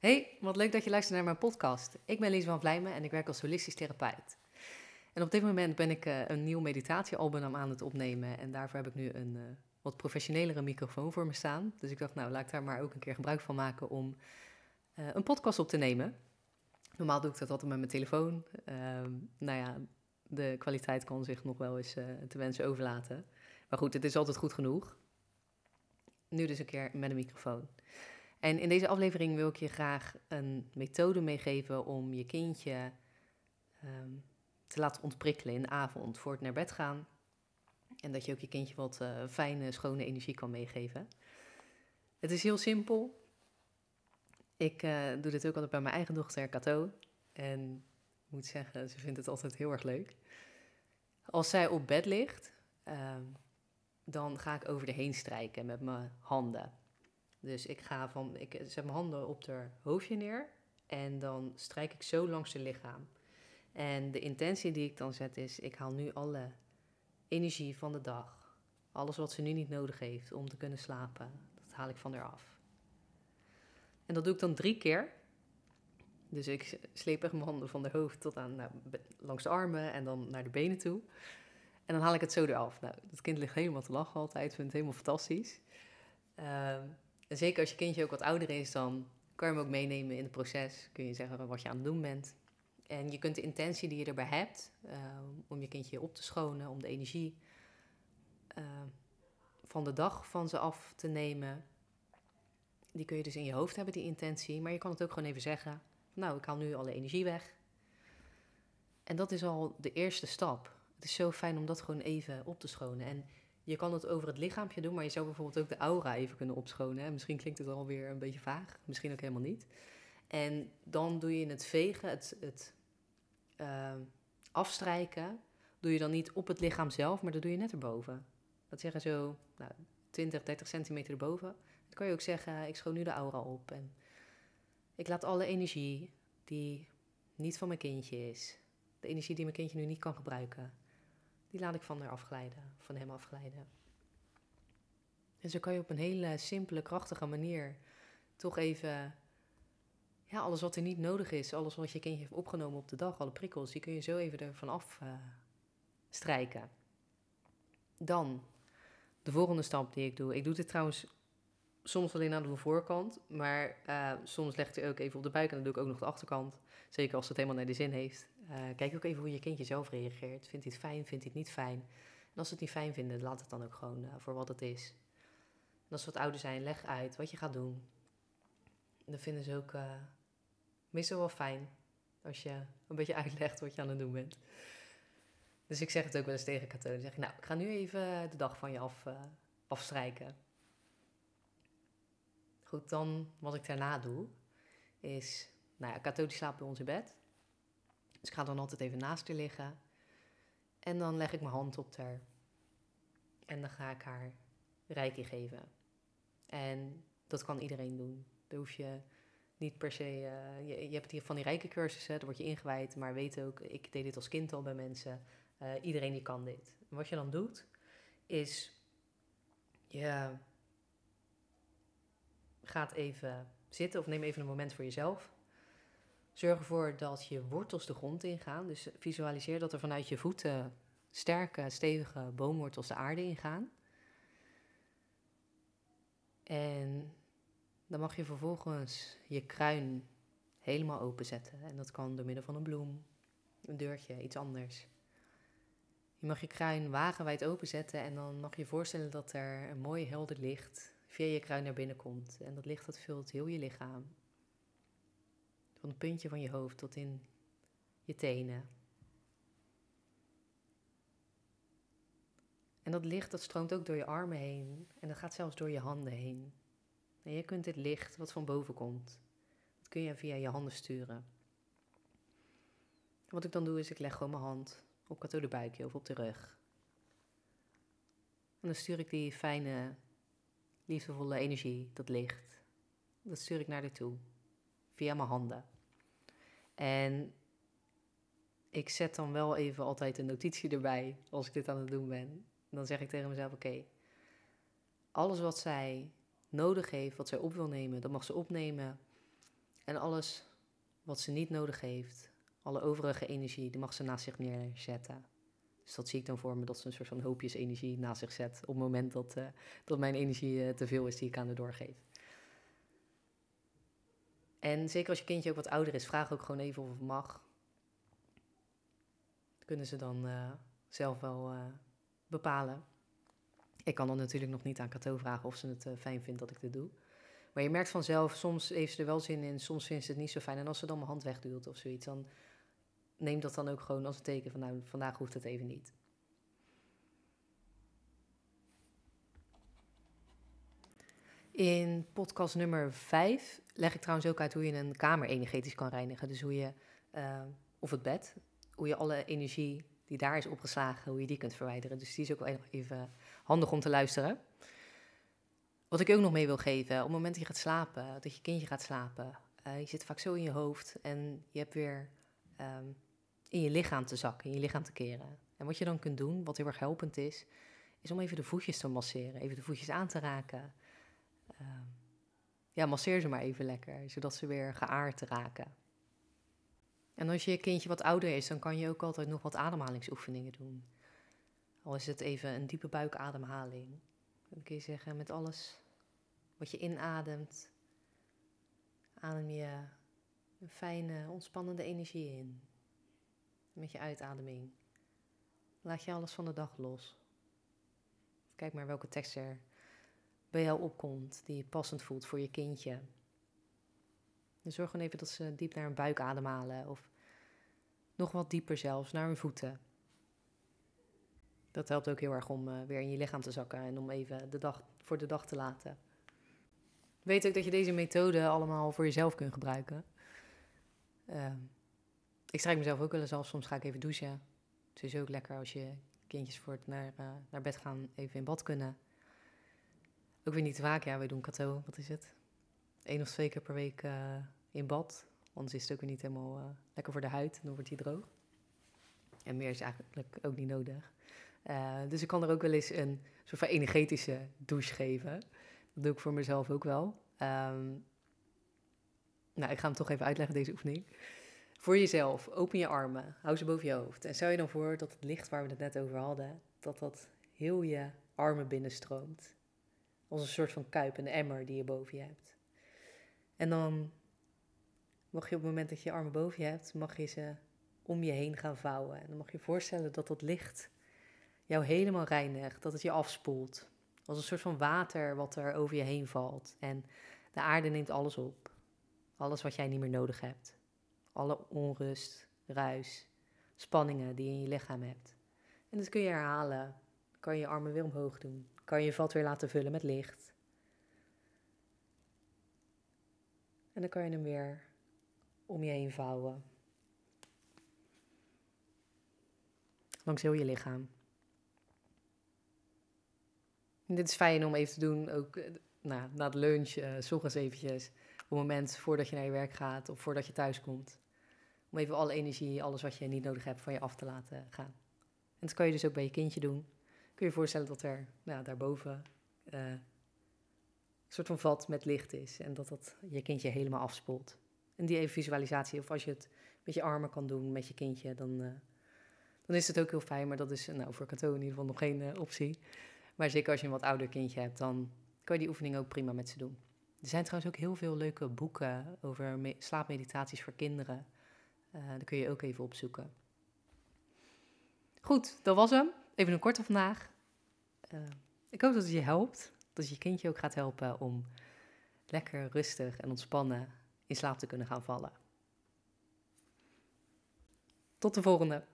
Hey, wat leuk dat je luistert naar mijn podcast. Ik ben Lies van Vlijmen en ik werk als holistisch therapeut. En op dit moment ben ik uh, een nieuw meditatiealbum aan het opnemen. En daarvoor heb ik nu een uh, wat professionelere microfoon voor me staan. Dus ik dacht, nou, laat ik daar maar ook een keer gebruik van maken om uh, een podcast op te nemen. Normaal doe ik dat altijd met mijn telefoon. Ehm, nou ja, de kwaliteit kan zich nog wel eens te wensen overlaten. Maar goed, het is altijd goed genoeg. Nu dus een keer met een microfoon. En in deze aflevering wil ik je graag een methode meegeven om je kindje um, te laten ontprikkelen in de avond voor het naar bed gaan. En dat je ook je kindje wat uh, fijne, schone energie kan meegeven. Het is heel simpel. Ik uh, doe dit ook altijd bij mijn eigen dochter, Cato. En ik moet zeggen, ze vindt het altijd heel erg leuk. Als zij op bed ligt, uh, dan ga ik over de heen strijken met mijn handen. Dus ik ga van, ik zet mijn handen op haar hoofdje neer en dan strijk ik zo langs haar lichaam. En de intentie die ik dan zet is, ik haal nu alle energie van de dag, alles wat ze nu niet nodig heeft om te kunnen slapen, dat haal ik van haar af. En dat doe ik dan drie keer. Dus ik sleep echt mijn handen van de hoofd tot aan nou, langs de armen en dan naar de benen toe. En dan haal ik het zo eraf. Nou, het kind ligt helemaal te lachen altijd, vindt het helemaal fantastisch. Uh, en zeker als je kindje ook wat ouder is, dan kan je hem ook meenemen in het proces. Kun je zeggen wat je aan het doen bent. En je kunt de intentie die je erbij hebt, uh, om je kindje op te schonen, om de energie uh, van de dag van ze af te nemen, die kun je dus in je hoofd hebben, die intentie. Maar je kan het ook gewoon even zeggen, nou, ik haal nu alle energie weg. En dat is al de eerste stap. Het is zo fijn om dat gewoon even op te schonen. En je kan het over het lichaampje doen, maar je zou bijvoorbeeld ook de aura even kunnen opschonen. Hè? Misschien klinkt het alweer een beetje vaag, misschien ook helemaal niet. En dan doe je in het vegen, het, het uh, afstrijken, doe je dan niet op het lichaam zelf, maar dat doe je net erboven. Dat zeggen zo nou, 20, 30 centimeter erboven. Dan kan je ook zeggen, ik schoon nu de aura op. En ik laat alle energie die niet van mijn kindje is, de energie die mijn kindje nu niet kan gebruiken, die laat ik van haar afglijden, van hem afglijden. En zo kan je op een hele simpele, krachtige manier toch even, ja, alles wat er niet nodig is, alles wat je kindje heeft opgenomen op de dag, alle prikkels, die kun je zo even ervan af uh, strijken. Dan, de volgende stap die ik doe. Ik doe dit trouwens soms alleen aan de voorkant, maar uh, soms leg ik het ook even op de buik en dan doe ik ook nog de achterkant. Zeker als het helemaal naar de zin heeft. Uh, kijk ook even hoe je kindje zelf reageert. Vindt hij het fijn, vindt hij het niet fijn? En als ze het niet fijn vinden, laat het dan ook gewoon uh, voor wat het is. En als ze wat ouder zijn, leg uit wat je gaat doen. En dan vinden ze ook meestal wel fijn als je een beetje uitlegt wat je aan het doen bent. Dus ik zeg het ook wel eens tegen Kato. Dan zeg ik, nou, ik ga nu even de dag van je af, afstrijken. Goed, dan wat ik daarna doe, is, nou ja, Kato die slaapt bij ons in bed. Dus ik ga dan altijd even naast haar liggen. En dan leg ik mijn hand op haar. En dan ga ik haar reiki geven. En dat kan iedereen doen. Daar hoef je niet per se... Uh, je, hebt hier van die rijke cursussen, daar word je ingewijd. Maar weet ook, ik deed dit als kind al bij mensen. Uh, iedereen die kan dit. Wat je dan doet, is... Je gaat even zitten of neem even een moment voor jezelf. Zorg ervoor dat je wortels de grond ingaan. Dus visualiseer dat er vanuit je voeten sterke, stevige boomwortels de aarde ingaan. En dan mag je vervolgens je kruin helemaal openzetten. En dat kan door middel van een bloem, een deurtje, iets anders. Je mag je kruin wagenwijd openzetten en dan mag je je voorstellen dat er een mooi helder licht via je kruin naar binnen komt. En dat licht dat vult heel je lichaam. Van het puntje van je hoofd tot in je tenen. En dat licht dat stroomt ook door je armen heen. En dat gaat zelfs door je handen heen. En je kunt dit licht wat van boven komt, dat kun je via je handen sturen. wat ik dan doe is ik leg gewoon mijn hand op kathode buikje of op de rug. En dan stuur ik die fijne liefdevolle energie, dat licht, dat stuur ik naar haar toe. Via mijn handen. En ik zet dan wel even altijd een notitie erbij als ik dit aan het doen ben. Dan zeg ik tegen mezelf: oké, alles wat zij nodig heeft, wat zij op wil nemen, dat mag ze opnemen. En alles wat ze niet nodig heeft, alle overige energie, die mag ze naast zich neerzetten. Dus dat zie ik dan voor me, dat ze een soort van hoopjes energie naast zich zet. Op het moment dat, uh, dat mijn energie uh, te veel is die ik aan haar doorgeef. En zeker als je kindje ook wat ouder is, vraag ook gewoon even of het mag. Kunnen ze dan uh, zelf wel bepalen. Ik kan dan natuurlijk nog niet aan Cato vragen of ze het fijn vindt dat ik dit doe. Maar je merkt vanzelf, soms heeft ze er wel zin in, soms vindt ze het niet zo fijn. En als ze dan mijn hand wegduwt of zoiets, dan neem dat dan ook gewoon als een teken van nou, vandaag hoeft het even niet. In podcast nummer 5 leg ik trouwens ook uit hoe je een kamer energetisch kan reinigen. Dus hoe je, uh, of het bed, hoe je alle energie die daar is opgeslagen, hoe je die kunt verwijderen. Dus die is ook wel even handig om te luisteren. Wat ik ook nog mee wil geven, op het moment dat je gaat slapen, dat je kindje gaat slapen, uh, je zit vaak zo in je hoofd en je hebt weer um, in je lichaam te zakken, in je lichaam te keren. En wat je dan kunt doen, wat heel erg helpend is, is om even de voetjes te masseren, even de voetjes aan te raken. Uh, ja, masseer ze maar even lekker, zodat ze weer geaard raken. En als je kindje wat ouder is, dan kan je ook altijd nog wat ademhalingsoefeningen doen. Al is het even een diepe buikademhaling. Dan kun je zeggen, met alles wat je inademt, adem je een fijne, ontspannende energie in met je uitademing. Laat je alles van de dag los. Kijk maar welke tekst er bij jou opkomt die je passend voelt voor je kindje. En zorg gewoon even dat ze diep naar hun buik ademhalen of nog wat dieper zelfs naar hun voeten. Dat helpt ook heel erg om uh, weer in je lichaam te zakken en om even de dag voor de dag te laten. Weet ook dat je deze methode allemaal voor jezelf kunt gebruiken. Uh, ik strijk mezelf ook wel eens af. Soms ga ik even douchen. Het is ook lekker als je kindjes voor het naar, uh, naar bed gaan even in bad kunnen. Ook weer niet te vaak. Ja, wij doen kato. Wat is het? Eén of twee keer per week uh, in bad. Anders is het ook weer niet helemaal uh, lekker voor de huid. Dan wordt hij droog. En meer is eigenlijk ook niet nodig. dus ik kan er ook wel eens een soort van energetische douche geven. Dat doe ik voor mezelf ook wel. Um, nou, ik ga hem toch even uitleggen, deze oefening. Voor jezelf, open je armen, hou ze boven je hoofd. En stel je dan voor dat het licht waar we het net over hadden, dat dat heel je armen binnenstroomt. Als een soort van kuip, een emmer die je boven je hebt. En dan mag je op het moment dat je je armen boven je hebt, mag je ze om je heen gaan vouwen. En dan mag je voorstellen dat dat licht jou helemaal reinigt, dat het je afspoelt. Als een soort van water wat er over je heen valt. En de aarde neemt alles op. Alles wat jij niet meer nodig hebt alle onrust, ruis, spanningen die je in je lichaam hebt. En dat kun je herhalen. Kan je je armen weer omhoog doen. Kan je je vat weer laten vullen met licht. En dan kan je hem weer om je heen vouwen. Langs heel je lichaam. En dit is fijn om even te doen, ook eh, na het lunch, uh, s ochtends eventjes. Op het moment voordat je naar je werk gaat of voordat je thuis komt. Om even alle energie, alles wat je niet nodig hebt, van je af te laten gaan. En dat kan je dus ook bij je kindje doen. Kun je je voorstellen dat er nou, daarboven uh, een soort van vat met licht is. En dat dat je kindje helemaal afspoelt. En die even visualisatie, of als je het met je armen kan doen met je kindje, dan, uh, dan is het ook heel fijn. Maar dat is nou, voor Kato in ieder geval nog geen uh, optie. Maar zeker als je een wat ouder kindje hebt, dan kan je die oefening ook prima met ze doen. Er zijn trouwens ook heel veel leuke boeken over slaapmeditaties voor kinderen. Uh, daar kun je ook even opzoeken. Goed, dat was hem. Even een korte vandaag. Uh, ik hoop dat het je helpt. Dat je kindje ook gaat helpen om lekker rustig en ontspannen in slaap te kunnen gaan vallen. Tot de volgende.